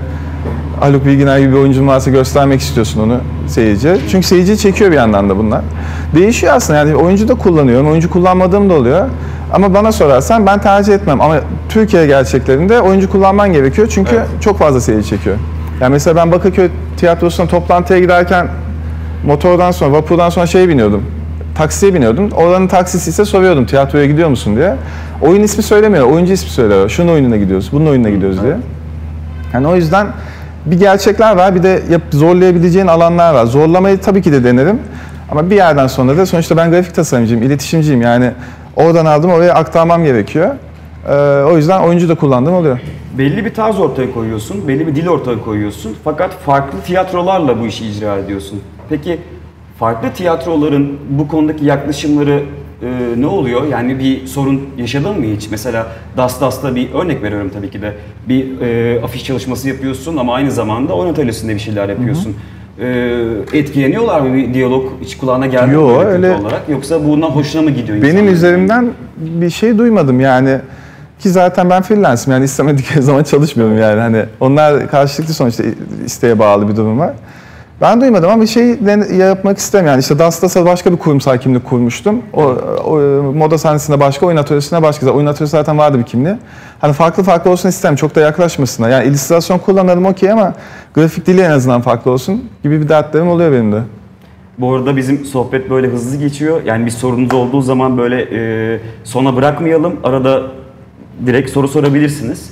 Speaker 1: Haluk Bilginer gibi bir oyuncun varsa göstermek istiyorsun onu seyirciye. Çünkü seyirciyi çekiyor bir yandan da bunlar. Değişiyor aslında yani oyuncu da kullanıyorum, oyuncu kullanmadığım da oluyor. Ama bana sorarsan ben tercih etmem. Ama Türkiye gerçeklerinde oyuncu kullanman gerekiyor çünkü
Speaker 2: Evet.
Speaker 1: çok fazla seyirci çekiyor. Yani mesela ben Bakırköy tiyatrosuna toplantıya giderken motordan sonra, vapurdan sonra şey biniyordum. Taksiye biniyordum. Oranın taksisi ise soruyordum tiyatroya gidiyor musun diye. Oyun ismi söylemiyor, oyuncu ismi söylüyor. Şunun oyununa gidiyoruz, bunun oyununa gidiyoruz diye. Yani o yüzden bir gerçekler var, bir de yap, zorlayabileceğin alanlar var. Zorlamayı tabii ki de denerim. Ama bir yerden sonra da sonuçta ben grafik tasarımcıyım, iletişimciyim. Yani oradan aldım oraya aktarmam gerekiyor. Ee, o yüzden oyuncu da kullandığım oluyor.
Speaker 2: Belli bir tarz ortaya koyuyorsun, belli bir dil ortaya koyuyorsun. Fakat farklı tiyatrolarla bu işi icra ediyorsun. Peki farklı tiyatroların bu konudaki yaklaşımları e, ne oluyor? Yani bir sorun yaşadın mı hiç? Mesela Das Das'ta bir örnek veriyorum tabii ki de. Bir e, afiş çalışması yapıyorsun ama aynı zamanda oyun atölyesinde bir şeyler yapıyorsun. E, etkileniyorlar mı bir diyalog hiç kulağına geldi
Speaker 1: Yo, öyle-
Speaker 2: olarak? Yoksa bundan hoşuna mı gidiyor
Speaker 1: Benim
Speaker 2: insanların?
Speaker 1: üzerimden bir şey duymadım yani. Ki zaten ben freelance'im yani istemedikleri zaman çalışmıyorum yani hani onlar karşılıklı sonuçta isteğe bağlı bir durum var. Ben duymadım ama bir şey yapmak istemiyorum. Yani işte Dastas'a başka bir kurumsal kimlik kurmuştum. O, o moda sahnesinde başka, oyun atölyesinde başka. Oyun atölyesi zaten vardı bir kimliği. Hani farklı farklı olsun istemem. Çok da yaklaşmasınlar. Yani illüstrasyon kullanalım okey ama grafik dili en azından farklı olsun gibi bir dertlerim oluyor benim de.
Speaker 2: Bu arada bizim sohbet böyle hızlı geçiyor. Yani bir sorunuz olduğu zaman böyle e, sona bırakmayalım. Arada direkt soru sorabilirsiniz.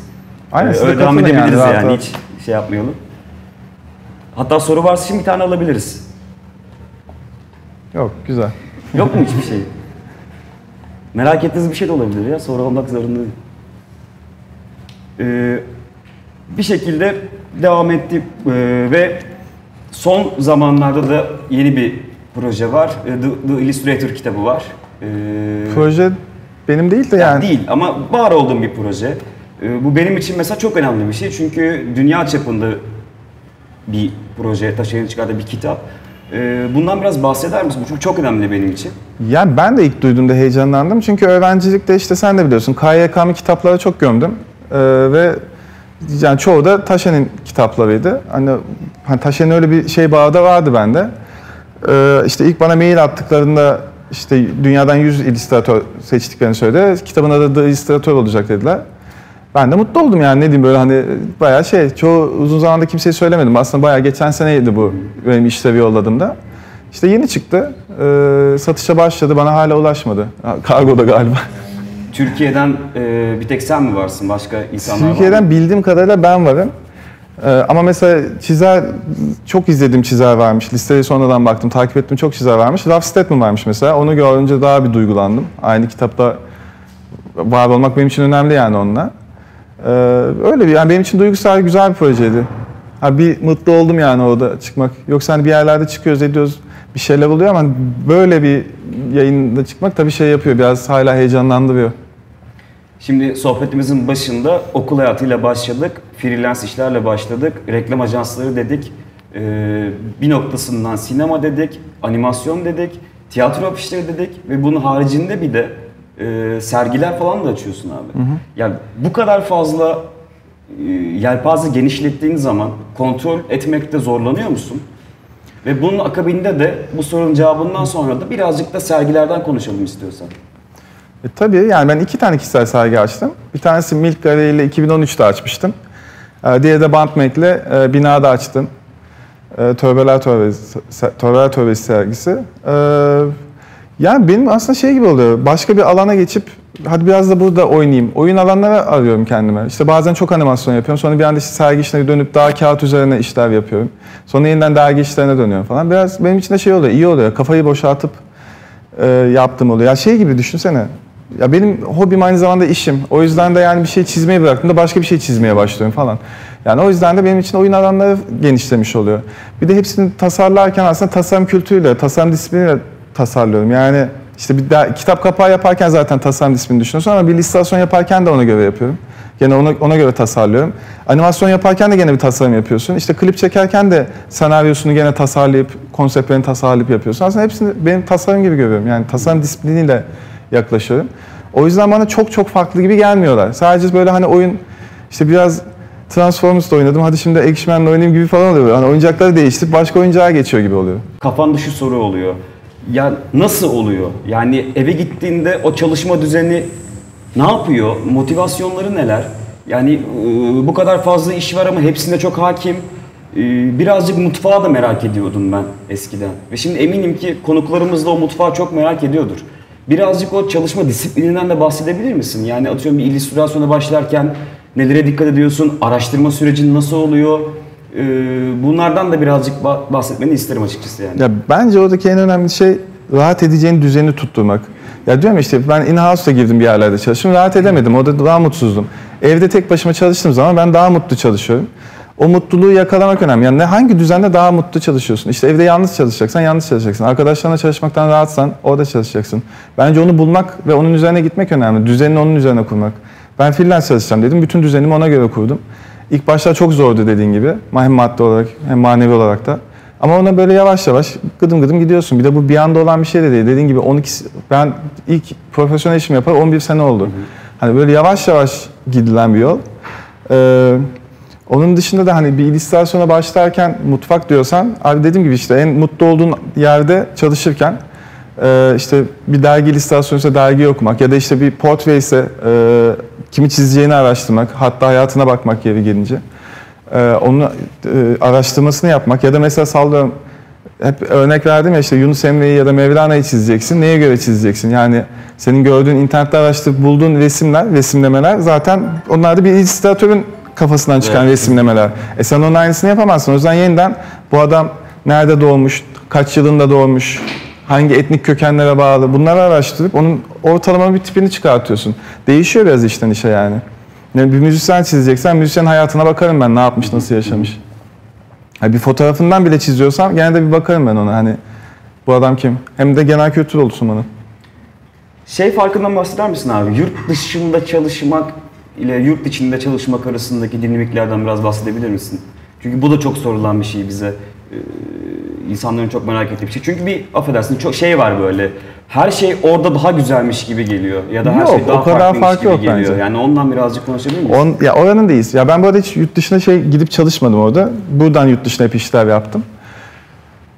Speaker 1: Aynen,
Speaker 2: Ee, öyle devam
Speaker 1: yani,
Speaker 2: edebiliriz yani,
Speaker 1: rahat.
Speaker 2: hiç şey yapmayalım. Hatta soru varsa şimdi bir tane alabiliriz.
Speaker 1: Yok güzel.
Speaker 2: Yok mu hiçbir şey? Merak ettiğiniz bir şey de olabilir ya. Soru olmak zorunda değil. Ee, bir şekilde devam etti ee, ve son zamanlarda da yeni bir proje var. Ee, The, The Illustrator kitabı var. Ee,
Speaker 1: Proje benim değil de
Speaker 2: ya
Speaker 1: yani.
Speaker 2: Değil ama var olduğum bir proje. Ee, bu benim için mesela çok önemli bir şey. Çünkü dünya çapında bir proje, taşıyan çıkardığı bir kitap. Ee, bundan biraz bahseder misin? Bu çok, çok önemli benim için.
Speaker 1: Yani ben de ilk duyduğumda heyecanlandım. Çünkü öğrencilikte işte sen de biliyorsun KYK'mı kitaplara çok gömdüm. Ee, ve yani çoğu da Taşen'in kitaplarıydı. Hani, hani Taşen'in öyle bir şey bağı da vardı bende. Ee, işte ilk bana mail attıklarında işte dünyadan 100 illüstratör seçtiklerini söyledi. Kitabın adı The Illustrator olacak dediler. Ben de mutlu oldum yani ne diyeyim böyle hani bayağı şey çoğu uzun zamanda kimseye söylemedim. Aslında bayağı geçen seneydi bu benim işlevi yolladığımda. İşte yeni çıktı. Ee, satışa başladı. Bana hala ulaşmadı. Kargoda galiba.
Speaker 2: Türkiye'den e, bir tek sen mi varsın? Başka insanlar var mı?
Speaker 1: Türkiye'den bildiğim kadarıyla ben varım. Ee, ama mesela çizer, çok izlediğim çizer varmış. Listeye sonradan baktım, takip ettim çok çizer varmış. Ralph Steadman varmış mesela. Onu görünce daha bir duygulandım. Aynı kitapta var olmak benim için önemli yani onunla. Ee, öyle bir, yani benim için duygusal güzel bir projeydi. Ha, bir mutlu oldum yani orada çıkmak. Yoksa hani bir yerlerde çıkıyoruz ediyoruz bir şeyler oluyor ama böyle bir yayında çıkmak tabii şey yapıyor. Biraz hala heyecanlandırıyor.
Speaker 2: Şimdi sohbetimizin başında okul hayatıyla başladık, freelance işlerle başladık, reklam ajansları dedik, e, bir noktasından sinema dedik, animasyon dedik, tiyatro afişleri dedik ve bunun haricinde bir de e, sergiler falan da açıyorsun abi. Yani bu kadar fazla e, yelpaze genişlettiğin zaman kontrol etmekte zorlanıyor musun? Ve bunun akabinde de bu sorunun cevabından sonra da birazcık da sergilerden konuşalım istiyorsan.
Speaker 1: E, tabii yani ben iki tane kişisel sergi açtım. Bir tanesi Milk Gallery ile 2013'te açmıştım. E, diğeri de Bandmate ile e, binada açtım. E, Tövbeler Tövbesi, Tövbeler Tövbesi sergisi. E, yani benim aslında şey gibi oluyor. Başka bir alana geçip hadi biraz da burada oynayayım. Oyun alanları arıyorum kendime. İşte bazen çok animasyon yapıyorum. Sonra bir anda işte sergi işine dönüp daha kağıt üzerine işler yapıyorum. Sonra yeniden dergi işlerine dönüyorum falan. Biraz benim için de şey oluyor, iyi oluyor. Kafayı boşaltıp e, yaptım oluyor. Ya şey gibi düşünsene. Ya benim hobim aynı zamanda işim. O yüzden de yani bir şey çizmeyi bıraktım da başka bir şey çizmeye başlıyorum falan. Yani o yüzden de benim için oyun alanları genişlemiş oluyor. Bir de hepsini tasarlarken aslında tasarım kültürüyle, tasarım disipliniyle tasarlıyorum. Yani İşte bir daha, kitap kapağı yaparken zaten tasarım disiplini düşünüyorsun ama bir illüstrasyon yaparken de ona göre yapıyorum. Gene ona, ona göre tasarlıyorum. Animasyon yaparken de gene bir tasarım yapıyorsun. İşte klip çekerken de senaryosunu gene tasarlayıp, konseptlerini tasarlayıp yapıyorsun. Aslında hepsini benim tasarım gibi görüyorum. Yani tasarım disipliniyle yaklaşıyorum. O yüzden bana çok çok farklı gibi gelmiyorlar. Sadece böyle hani oyun işte biraz Transformers'da oynadım. Hadi şimdi Actionman'la oynayayım gibi falan oluyor. Hani oyuncakları değiştirip başka oyuncağa geçiyor gibi oluyor.
Speaker 2: Kafanda şu soru oluyor. Ya nasıl oluyor? Yani eve gittiğinde o çalışma düzeni ne yapıyor? Motivasyonları neler? Yani e, bu kadar fazla iş var ama hepsinde çok hakim. E, Birazcık mutfağı da merak ediyordum ben eskiden. Ve şimdi eminim ki konuklarımız da o mutfağı çok merak ediyordur. Birazcık o çalışma disiplininden de bahsedebilir misin? Yani atıyorum bir illüstrasyona başlarken nelere dikkat ediyorsun? Araştırma sürecin nasıl oluyor? E, Bunlardan da birazcık ba- bahsetmeni isterim açıkçası yani.
Speaker 1: Ya bence oradaki en önemli şey rahat edeceğin düzeni tutturmak. Ya diyorum işte ben in-house'da girdim bir yerlerde çalıştım. Rahat edemedim. Orada daha mutsuzdum. Evde tek başıma çalıştığım zaman ben daha mutlu çalışıyorum. O mutluluğu yakalamak önemli. Yani ne- hangi düzende daha mutlu çalışıyorsun? İşte evde yalnız çalışacaksan yalnız çalışacaksın. Arkadaşlarına çalışmaktan rahatsan orada çalışacaksın. Bence onu bulmak ve onun üzerine gitmek önemli. Düzenini onun üzerine kurmak. Ben freelance çalışacağım dedim. Bütün düzenimi ona göre kurdum. İlk başta çok zordu dediğin gibi. Hem maddi olarak hem manevi olarak da. Ama ona böyle yavaş yavaş gıdım gıdım gidiyorsun. Bir de bu bir anda olan bir şey de değil. Dediğin gibi 12 s- ben ilk profesyonel işimi yapar 11 sene oldu. Hani böyle yavaş yavaş gidilen bir yol. Ee, onun dışında da hani bir illüstrasyona başlarken mutfak diyorsan abi dediğim gibi işte en mutlu olduğun yerde çalışırken e, işte bir dergi illüstrasyonu ise dergi okumak ya da işte bir portre ise e, kimi çizeceğini araştırmak hatta hayatına bakmak yeri gelince e, onun e, araştırmasını yapmak ya da mesela sallıyorum hep örnek verdim ya işte Yunus Emre'yi ya da Mevlana'yı çizeceksin. Neye göre çizeceksin? Yani senin gördüğün internette araştırıp bulduğun resimler, resimlemeler zaten onlar da bir illüstratörün kafasından çıkan
Speaker 2: Evet.
Speaker 1: resimlemeler. E sen onun aynısını yapamazsın. O yüzden yeniden bu adam nerede doğmuş, kaç yılında doğmuş, hangi etnik kökenlere bağlı bunları araştırıp onun ortalama bir tipini çıkartıyorsun. Değişiyor biraz işten işe yani. yani bir müzisyen çizeceksen müzisyenin hayatına bakarım ben ne yapmış, nasıl yaşamış. Ha, bir fotoğrafından bile çiziyorsam gene de bir bakarım ben ona hani bu adam kim? Hem de genel kültür olsun.
Speaker 2: Şey farkından bahseder misin abi? Yurt dışında çalışmak ile yurt içinde çalışmak arasındaki dinamiklerden biraz bahsedebilir misin? Çünkü bu da çok sorulan bir şey bize. Ee, insanların çok merak ettiği bir şey. Çünkü bir affedersin çok şey var böyle. Her şey orada daha güzelmiş gibi geliyor ya da her
Speaker 1: Yok,
Speaker 2: şey daha
Speaker 1: o kadar
Speaker 2: farklıymış
Speaker 1: fark
Speaker 2: gibi
Speaker 1: yok
Speaker 2: geliyor.
Speaker 1: bence.
Speaker 2: Yani ondan birazcık konuşabilir miyiz?
Speaker 1: On, ya oranın değiliz. Ya ben bu arada hiç yurt dışına şey gidip çalışmadım orada. Buradan yurt dışına hep işler yaptım.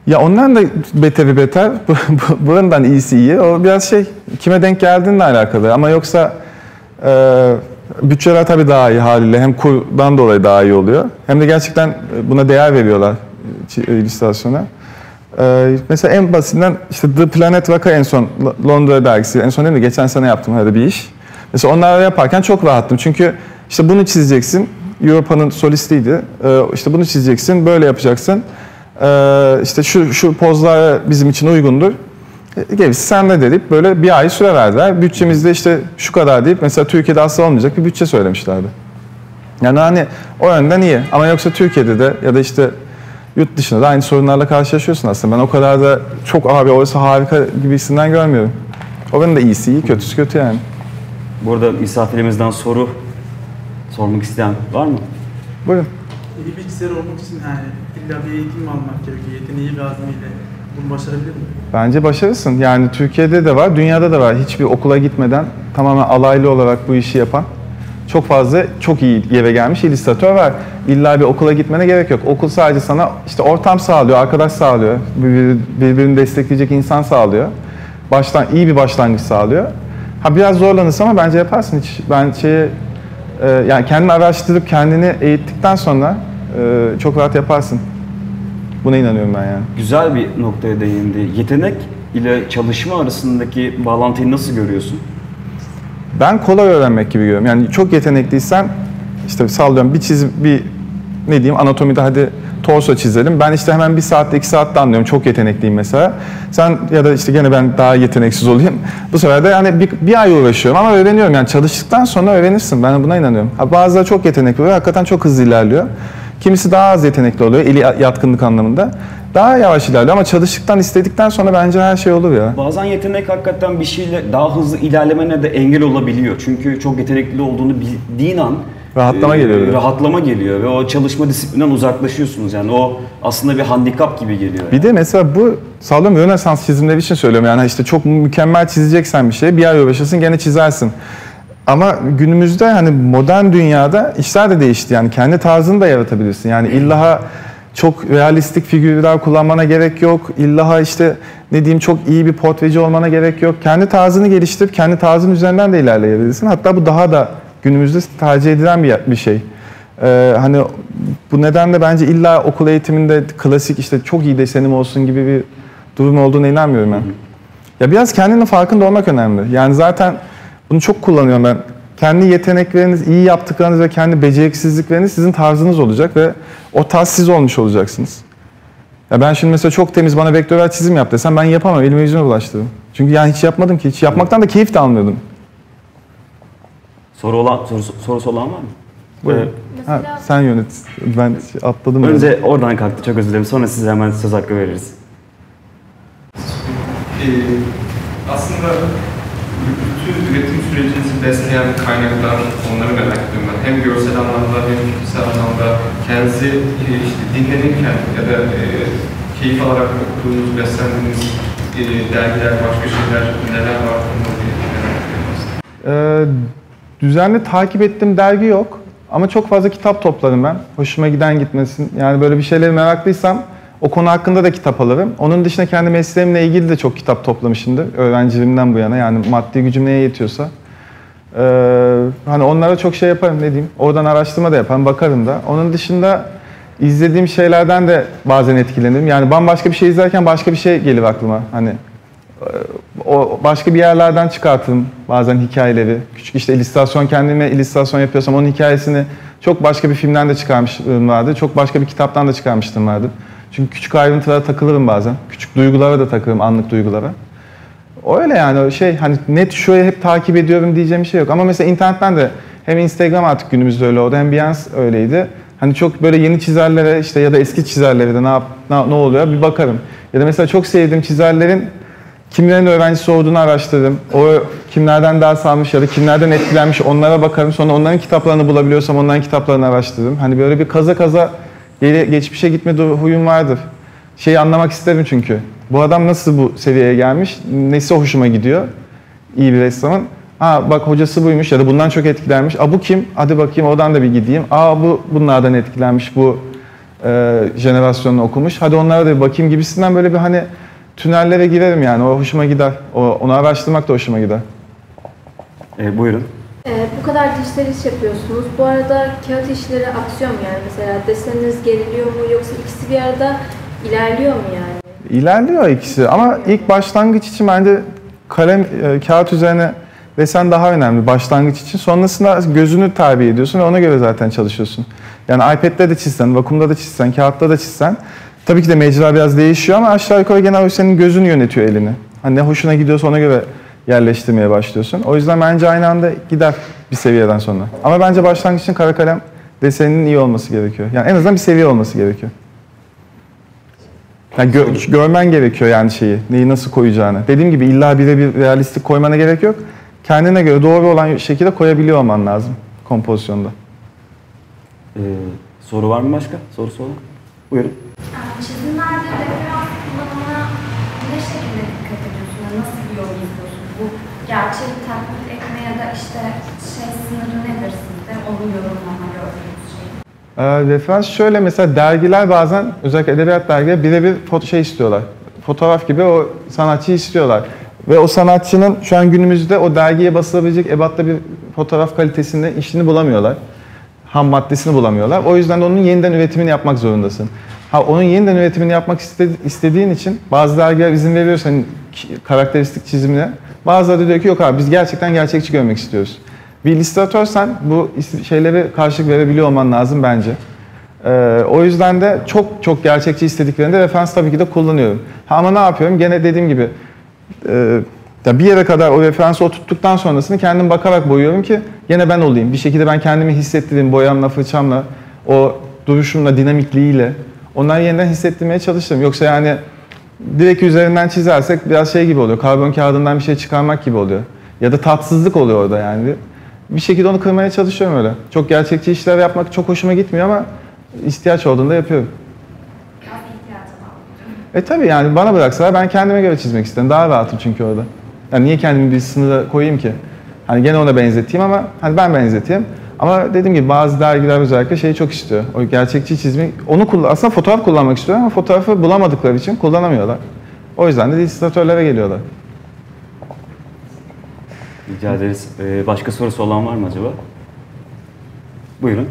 Speaker 1: Ya ondan da beteri beter, bu- bu- buranın iyisi iyi. O biraz şey kime denk geldiğinle alakalı. Ama yoksa e, bütçeler tabii daha iyi haliyle. Hem kurdan dolayı daha iyi oluyor. Hem de gerçekten buna değer veriyorlar çi- illüstrasyona. E, mesela en basitinden işte The Planet Vaka en son Londra dergisi. En son değil mi? Geçen sene yaptım öyle bir iş. Mesela onları yaparken çok rahattım. Çünkü işte bunu çizeceksin. Europa'nın solistiydi. E, işte bunu çizeceksin, böyle yapacaksın. Ee, işte şu şu pozlar bizim için uygundur. E, Gerisi sende deyip böyle bir ay süre verdiler. Bütçemizde işte şu kadar deyip mesela Türkiye'de asla olmayacak bir bütçe söylemişlerdi. Yani hani o yönden iyi. Ama yoksa Türkiye'de de ya da işte yurt dışında da aynı sorunlarla karşılaşıyorsun aslında. Ben o kadar da çok abi orası harika gibisinden görmüyorum. Oranın da iyisi iyi, kötüsü kötü yani.
Speaker 2: Burada misafirimizden soru sormak isteyen var mı?
Speaker 1: Buyurun.
Speaker 3: İyi bilgisayar olmak için yani illa bir eğitim mi almak gerekiyor? Yeteneği ve azmiyle bunu başarabilir mi?
Speaker 1: Bence başarısın. Yani Türkiye'de de var, dünyada da var. Hiçbir okula gitmeden tamamen alaylı olarak bu işi yapan çok fazla çok iyi yere gelmiş illüstratör var. İlla bir okula gitmene gerek yok. Okul sadece sana işte ortam sağlıyor, arkadaş sağlıyor, bir- birbirini destekleyecek insan sağlıyor. Baştan iyi bir başlangıç sağlıyor. Ha biraz zorlanırsa ama bence yaparsın. Hiç ben şeye e, yani kendini araştırıp kendini eğittikten sonra e, çok rahat yaparsın. Buna inanıyorum ben yani.
Speaker 2: Güzel bir noktaya değindi. Yetenek ile çalışma arasındaki bağlantıyı nasıl görüyorsun?
Speaker 1: Ben kolay öğrenmek gibi görüyorum. Yani çok yetenekliysen işte sallıyorum bir çiz bir ne diyeyim anatomide hadi torso çizelim. Ben işte hemen bir saatte iki saatte anlıyorum. Çok yetenekliyim mesela. Sen ya da işte gene ben daha yeteneksiz olayım. Bu sefer de yani bir, bir ay uğraşıyorum ama öğreniyorum. Yani çalıştıktan sonra öğrenirsin. Ben buna inanıyorum. Ha, bazıları çok yetenekli oluyor. Hakikaten çok hızlı ilerliyor. Kimisi daha az yetenekli oluyor. Eli yatkınlık anlamında. Daha yavaş ilerliyor ama çalıştıktan, istedikten sonra bence her şey olur ya.
Speaker 2: Bazen yetenek hakikaten bir şeyle daha hızlı ilerlemene de engel olabiliyor. Çünkü çok yetenekli olduğunu bildiğin an
Speaker 1: Rahatlama geliyor bir de.
Speaker 2: Rahatlama geliyor ve o çalışma disiplinden uzaklaşıyorsunuz. Yani o aslında bir handikap gibi geliyor.
Speaker 1: Bir de mesela bu sallıyorum Rönesans çizimleri için söylüyorum yani işte çok mükemmel çizeceksen bir şey bir ay uğraşırsın gene çizersin. Ama günümüzde hani modern dünyada işler de değişti yani kendi tarzını da yaratabilirsin. Yani illaha çok realistik figürler kullanmana gerek yok. İllaha işte ne diyeyim çok iyi bir portreci olmana gerek yok. Kendi tarzını geliştirip kendi tarzın üzerinden de ilerleyebilirsin. Hatta bu daha da günümüzde tercih edilen bir, bir şey. Ee, hani bu nedenle bence illa okul eğitiminde klasik işte çok iyi desenim olsun gibi bir durum olduğuna inanmıyorum ben. Ya biraz kendinin farkında olmak önemli. Yani zaten bunu çok kullanıyorum ben. Kendi yetenekleriniz, iyi yaptıklarınız ve kendi beceriksizlikleriniz sizin tarzınız olacak ve o tarz siz olmuş olacaksınız. Ya ben şimdi mesela çok temiz bana vektörel çizim yap desem ben yapamam. Elime yüzüme bulaştırırım. Çünkü yani hiç yapmadım ki. Hiç yapmaktan da keyif de almıyordum.
Speaker 2: Soru olan soru, sorusu olan var mı?
Speaker 1: Buyurun.
Speaker 2: Ee,
Speaker 1: Ha, sen yönet. Ben atladım. yani.
Speaker 2: önce oradan kalktı. Çok özür dilerim. Sonra size hemen söz hakkı veririz.
Speaker 4: Ee, aslında bütün üretim sürecinizi besleyen kaynaklar, onları merak ediyorum ben. Hem görsel anlamda hem fiziksel anlamda kendinizi e, işte dinlenirken ya da e, keyif alarak okuduğunuz, beslendiğiniz e, dergiler, başka şeyler neler var onları merak ediyorum.
Speaker 1: Ee, düzenli takip ettiğim dergi yok. Ama çok fazla kitap topladım ben. Hoşuma giden gitmesin. Yani böyle bir şeyleri meraklıysam o konu hakkında da kitap alırım. Onun dışında kendi mesleğimle ilgili de çok kitap toplamışımdır. Öğrenciliğimden bu yana. Yani maddi gücüm neye yetiyorsa. Ee, hani onlara çok şey yaparım ne diyeyim. Oradan araştırma da yaparım, bakarım da. Onun dışında izlediğim şeylerden de bazen etkilenirim. Yani bambaşka bir şey izlerken başka bir şey gelir aklıma. Hani o başka bir yerlerden çıkartırım bazen hikayeleri. Küçük işte illüstrasyon kendime illüstrasyon yapıyorsam onun hikayesini çok başka bir filmden de çıkarmışlığım vardı. Çok başka bir kitaptan da çıkarmıştım vardı. Çünkü küçük ayrıntılara takılırım bazen. Küçük duygulara da takılırım, anlık duygulara. Öyle yani şey hani net şurayı hep takip ediyorum diyeceğim bir şey yok. Ama mesela internetten de hem Instagram artık günümüzde öyle oldu hem Behance öyleydi. Hani çok böyle yeni çizerlere işte ya da eski çizerlere de ne, yap, ne, ne oluyor bir bakarım. Ya da mesela çok sevdiğim çizerlerin kimlerin öğrencisi olduğunu araştırırım. O kimlerden ders almış ya da kimlerden etkilenmiş onlara bakarım. Sonra onların kitaplarını bulabiliyorsam onların kitaplarını araştırırım. Hani böyle bir kaza kaza geri, geçmişe gitme huyum vardır. Şeyi anlamak isterim çünkü. Bu adam nasıl bu seviyeye gelmiş? Nesi hoşuma gidiyor? İyi bir ressamın. Ha bak hocası buymuş ya da bundan çok etkilenmiş. Aa bu kim? Hadi bakayım oradan da bir gideyim. Aa bu bunlardan etkilenmiş bu e, jenerasyonunu okumuş. Hadi onlara da bir bakayım gibisinden böyle bir hani tünellere girerim yani. O hoşuma gider. O, onu araştırmak da hoşuma gider.
Speaker 2: Ee, buyurun.
Speaker 5: Ee, bu kadar dijital iş yapıyorsunuz. Bu arada kağıt işleri aksıyor mu yani? Mesela deseniniz geriliyor mu yoksa ikisi bir arada ilerliyor mu yani?
Speaker 1: İlerliyor ikisi ama ilk başlangıç için bence kalem, e, kağıt üzerine desen daha önemli başlangıç için. Sonrasında gözünü terbiye ediyorsun ve ona göre zaten çalışıyorsun. Yani iPad'de de çizsen, vakumda da çizsen, kağıtta da çizsen tabii ki de mecra biraz değişiyor ama aşağı yukarı genel olarak senin gözün yönetiyor elini. Hani ne hoşuna gidiyorsa ona göre yerleştirmeye başlıyorsun. O yüzden bence aynı anda gider bir seviyeden sonra. Ama bence başlangıç için kara kalem deseninin iyi olması gerekiyor. Yani en azından bir seviye olması gerekiyor. Yani gö- görmen gerekiyor yani şeyi, neyi nasıl koyacağını. Dediğim gibi illa birebir realistik koymana gerek yok. Kendine göre doğru olan şekilde koyabiliyor olman lazım kompozisyonda.
Speaker 2: Ee, soru var mı başka? Sorusu olan? Buyurun.
Speaker 6: Ee, Çizimlerde referans kullanımına ne şekilde dikkat ediyorsun? Yani nasıl bir yol izliyorsun? Bu gerçeği taklit etme ya da işte şey sınırı nedir sizde? Onu yorumlama gördüğünüz şey.
Speaker 1: Ee, referans şöyle mesela dergiler bazen özellikle edebiyat dergileri birebir foto şey istiyorlar. Fotoğraf gibi o sanatçıyı istiyorlar. Ve o sanatçının şu an günümüzde o dergiye basılabilecek ebatta bir fotoğraf kalitesinde işini bulamıyorlar. Ham maddesini bulamıyorlar. O yüzden de onun yeniden üretimini yapmak zorundasın. Ha onun yeniden üretimini yapmak istedi- istediğin için bazı dergiler izin veriyor senin ki- karakteristik çizimine. Bazıları diyor ki yok abi biz gerçekten gerçekçi görmek istiyoruz. Bir illüstratörsen bu şeylere karşılık verebiliyor olman lazım bence. Ee, o yüzden de çok çok gerçekçi istediklerinde referans tabii ki de kullanıyorum. Ha, ama ne yapıyorum? Gene dediğim gibi e, bir yere kadar o referansı oturttuktan sonrasını kendim bakarak boyuyorum ki gene ben olayım. Bir şekilde ben kendimi hissettireyim boyamla, fırçamla, o duruşumla, dinamikliğiyle onları yeniden hissettirmeye çalışırım. Yoksa yani direkt üzerinden çizersek biraz şey gibi oluyor. Karbon kağıdından bir şey çıkarmak gibi oluyor. Ya da tatsızlık oluyor orada yani. Bir şekilde onu kırmaya çalışıyorum öyle. Çok gerçekçi işler yapmak çok hoşuma gitmiyor ama ihtiyaç olduğunda yapıyorum. E tabii yani bana bıraksalar ben kendime göre çizmek isterim. Daha rahatım çünkü orada. Yani niye kendimi bir sınıra koyayım ki? Hani gene ona benzeteyim ama hani ben benzeteyim. Ama dediğim gibi bazı dergiler özellikle şeyi çok istiyor. O gerçekçi çizmek. Onu kullan aslında fotoğraf kullanmak istiyor ama fotoğrafı bulamadıkları için kullanamıyorlar. O yüzden de illüstratörlere geliyorlar.
Speaker 2: Rica ederiz. Ee, başka sorusu olan var mı acaba? Buyurun.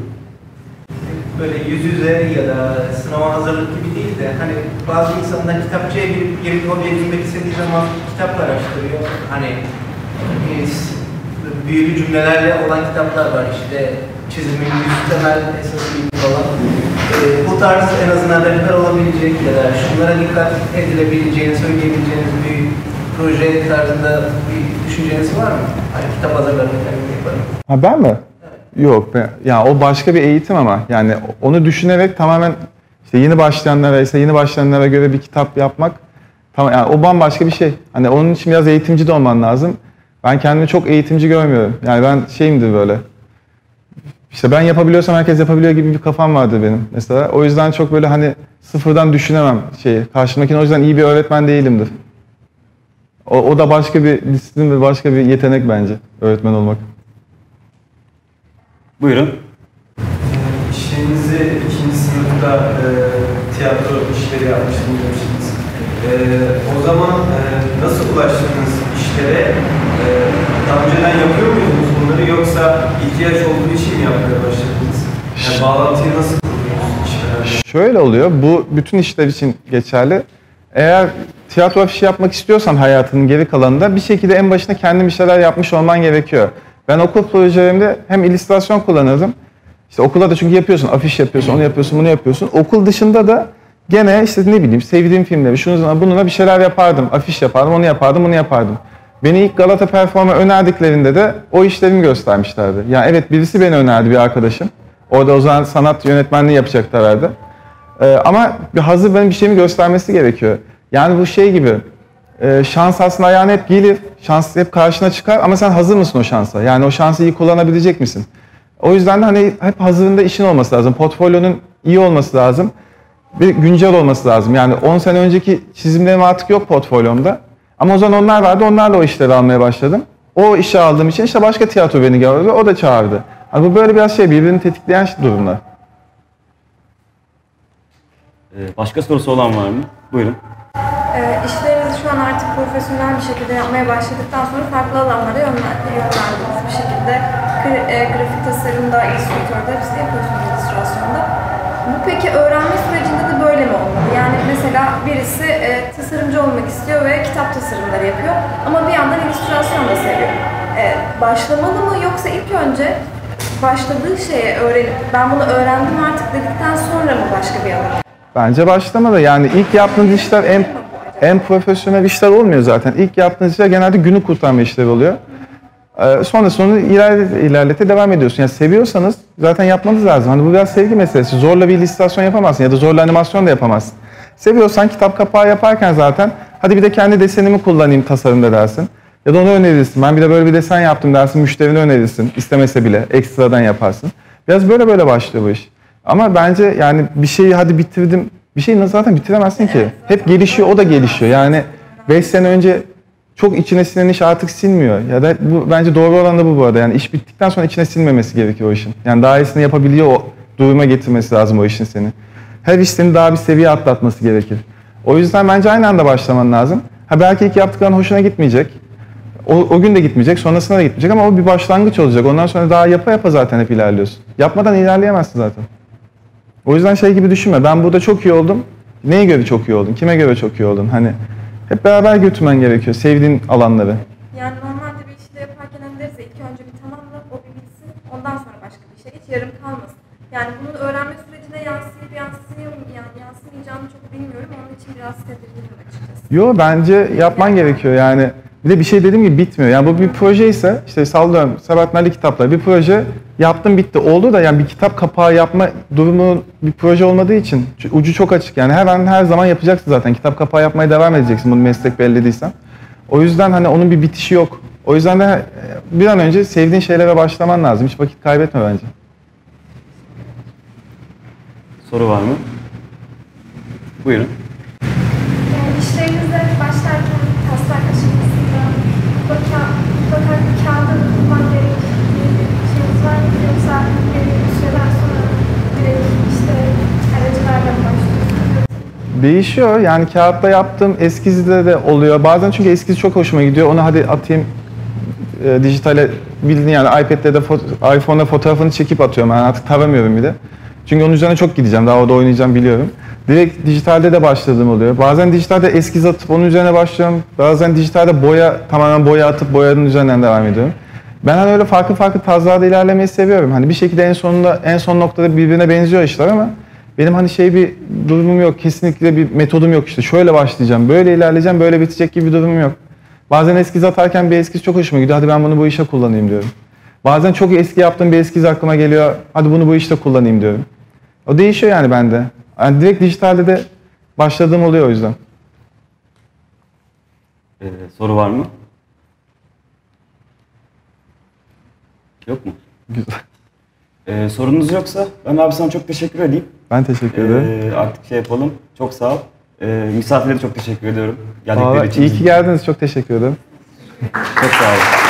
Speaker 7: böyle yüz yüze ya da sınava hazırlık gibi değil de hani bazı insanlar kitapçıya girip girip hobi edinmek istediği zaman kitaplar araştırıyor. Hani e, büyülü cümlelerle olan kitaplar var işte çizimin yüz temel esası falan. E, bu tarz en azından rehber olabilecek ya da şunlara dikkat edilebileceğini söyleyebileceğiniz bir proje tarzında bir düşünceniz var mı? Hani kitap hazırlarken yaparım.
Speaker 1: Ha ben mi? Yok. Ben, ya o başka bir eğitim ama yani onu düşünerek tamamen işte yeni başlayanlara ise yeni başlayanlara göre bir kitap yapmak tamam yani o bambaşka bir şey. Hani onun için biraz eğitimci de olman lazım. Ben kendimi çok eğitimci görmüyorum. Yani ben şeyimdir böyle. İşte ben yapabiliyorsam herkes yapabiliyor gibi bir kafam vardı benim mesela. O yüzden çok böyle hani sıfırdan düşünemem şeyi. Karşımdakine o yüzden iyi bir öğretmen değilimdir. O, o da başka bir disiplin ve başka bir yetenek bence öğretmen olmak.
Speaker 2: Buyurun.
Speaker 8: İşlerinizi ikinci sınıfta e, tiyatro işleri yapmıştım demiştiniz. E, o zaman e, nasıl ulaştınız işlere? E, daha önceden yapıyor muydunuz bunları yoksa ihtiyaç olduğu için mi yapmaya başladınız? Yani bağlantıyı nasıl işlerle?
Speaker 1: Şöyle oluyor, bu bütün işler için geçerli. Eğer tiyatro afişi yapmak istiyorsan hayatının geri kalanında bir şekilde en başında kendin bir şeyler yapmış olman gerekiyor. Ben okul projelerimde hem illüstrasyon kullanırdım. İşte okulda da çünkü yapıyorsun, afiş yapıyorsun, onu yapıyorsun, bunu yapıyorsun. Okul dışında da gene işte ne bileyim sevdiğim filmleri, şunu bununla bir şeyler yapardım. Afiş yapardım, onu yapardım, bunu yapardım. Beni ilk Galata Perform'a önerdiklerinde de o işlerimi göstermişlerdi. Yani evet birisi beni önerdi bir arkadaşım. Orada o zaman sanat yönetmenliği yapacaktı herhalde. Ee, ama hazır benim bir şeyimi göstermesi gerekiyor. Yani bu şey gibi, e, şans aslında ayağına hep gelir, şans hep karşına çıkar ama sen hazır mısın o şansa? Yani o şansı iyi kullanabilecek misin? O yüzden de hani hep hazırında işin olması lazım, portfolyonun iyi olması lazım, bir güncel olması lazım. Yani 10 sene önceki çizimlerim artık yok portfolyomda. Ama o zaman onlar vardı, onlarla o işleri almaya başladım. O işi aldığım için işte başka tiyatro beni gördü, o da çağırdı. Hani bu böyle biraz şey, birbirini tetikleyen durumlar.
Speaker 2: Ee, başka sorusu olan var mı? Buyurun.
Speaker 9: E, işlerinizi şu an artık profesyonel bir şekilde yapmaya başladıktan sonra farklı alanlara yönlen- yönlendiniz bir şekilde. Gra- e, grafik tasarımda, illüstratörde hepsini yapıyorsunuz illüstrasyonda. Peki öğrenme sürecinde de böyle mi olmalı? Yani mesela birisi e, tasarımcı olmak istiyor ve kitap tasarımları yapıyor ama bir yandan illüstrasyon da seviyor. E, başlamalı mı yoksa ilk önce başladığı şeye öğrenip ben bunu öğrendim artık dedikten sonra mı başka bir alana?
Speaker 1: Bence başlamadı. Yani ilk yaptığınız işler en en profesyonel işler olmuyor zaten. İlk yaptığınız işler genelde günü kurtarma işleri oluyor. Ee, sonrasında onu ilerlete, ilerlete devam ediyorsun. Yani seviyorsanız zaten yapmanız lazım. Hani bu biraz sevgi meselesi. Zorla bir illüstrasyon yapamazsın ya da zorla animasyon da yapamazsın. Seviyorsan kitap kapağı yaparken zaten hadi bir de kendi desenimi kullanayım tasarımda dersin. Ya da onu önerirsin. Ben bir de böyle bir desen yaptım dersin. Müşterine önerirsin. İstemese bile ekstradan yaparsın. Biraz böyle böyle başlıyor bu iş. Ama bence yani bir şeyi hadi bitirdim. Bir şeyi zaten bitiremezsin ki. Hep gelişiyor, o da gelişiyor. Yani 5 sene önce çok içine sinen iş artık sinmiyor. Ya da bu bence doğru olan da bu bu arada. Yani iş bittikten sonra içine sinmemesi gerekiyor o işin. Yani daha iyisini yapabiliyor o duruma getirmesi lazım o işin seni. Her iş seni daha bir seviye atlatması gerekir. O yüzden bence aynı anda başlaman lazım. Ha belki ilk yaptıkların hoşuna gitmeyecek. O, o gün de gitmeyecek, sonrasında da gitmeyecek ama o bir başlangıç olacak. Ondan sonra daha yapa yapa zaten hep ilerliyorsun. Yapmadan ilerleyemezsin zaten. O yüzden şey gibi düşünme. Ben burada çok iyi oldum. Neye göre çok iyi oldun? Kime göre çok iyi oldun? Hani hep beraber götürmen gerekiyor. Sevdiğin alanları.
Speaker 9: Yani normalde bir işte yaparken hani deriz ya, ilk önce bir tamamla, o bir bitsin, ondan sonra başka bir şey, hiç yarım kalmasın. Yani bunun öğrenme sürecine yansıyıp yansıyor, yani yansımayacağını çok bilmiyorum. Onun için biraz tedirginim açıkçası.
Speaker 1: Yo bence yapman gerekiyor yani. Bir de bir şey dediğim gibi bitmiyor. Yani bu bir proje ise işte sallıyorum Sebahat Nali kitapları bir proje yaptım bitti oldu da yani bir kitap kapağı yapma durumu bir proje olmadığı için ucu çok açık. Yani her an her zaman yapacaksın zaten. Kitap kapağı yapmaya devam edeceksin bunu meslek belirlediysen. O yüzden hani onun bir bitişi yok. O yüzden de e, bir an önce sevdiğin şeylere başlaman lazım. Hiç vakit kaybetme bence.
Speaker 2: Soru var mı? Buyurun.
Speaker 6: Yani işlerinizde başlarken taslak aşamasında mutlaka, mutlaka bir kağıda bulman gerektiği bir şeyiniz var mı? Yoksa belli bir süreden sonra direkt işte aracılarla mı başlıyorsunuz?
Speaker 1: Değişiyor. Yani kağıtta yaptığım eskizde de oluyor. Bazen çünkü eskiz çok hoşuma gidiyor. Onu hadi atayım e, dijitale bildiğin yani iPad'de de fo- iPhone'da fotoğrafını çekip atıyorum. Yani artık taramıyorum bir de. Çünkü onun üzerine çok gideceğim. Daha orada oynayacağım biliyorum. Direkt dijitalde de başladığım oluyor. Bazen dijitalde eskiz atıp onun üzerine başlıyorum. Bazen dijitalde boya tamamen boya atıp boyanın üzerinden devam ediyorum. Ben hani öyle farklı farklı tarzlarda ilerlemeyi seviyorum. Hani bir şekilde en sonunda en son noktada birbirine benziyor işler ama benim hani şey bir durumum yok. Kesinlikle bir metodum yok işte. Şöyle başlayacağım, böyle ilerleyeceğim, böyle bitecek gibi bir durumum yok. Bazen eskiz atarken bir eskiz çok hoşuma gidiyor. Hadi ben bunu bu işe kullanayım diyorum. Bazen çok eski yaptığım bir eskiz aklıma geliyor. Hadi bunu bu işte kullanayım diyorum. O değişiyor yani bende. Yani direkt dijitalde de başladığım oluyor o yüzden.
Speaker 2: Ee, soru var mı? Yok mu?
Speaker 1: Güzel.
Speaker 2: Ee, sorunuz yoksa ben abi sana çok teşekkür edeyim.
Speaker 1: Ben teşekkür ederim.
Speaker 2: Ee, artık şey yapalım. Çok sağ ol. Ee, misafirlere çok teşekkür ediyorum. Geldikleri
Speaker 1: Vallahi
Speaker 2: için.
Speaker 1: iyi ki geldiniz. Çok teşekkür ederim.
Speaker 2: Çok sağ olun.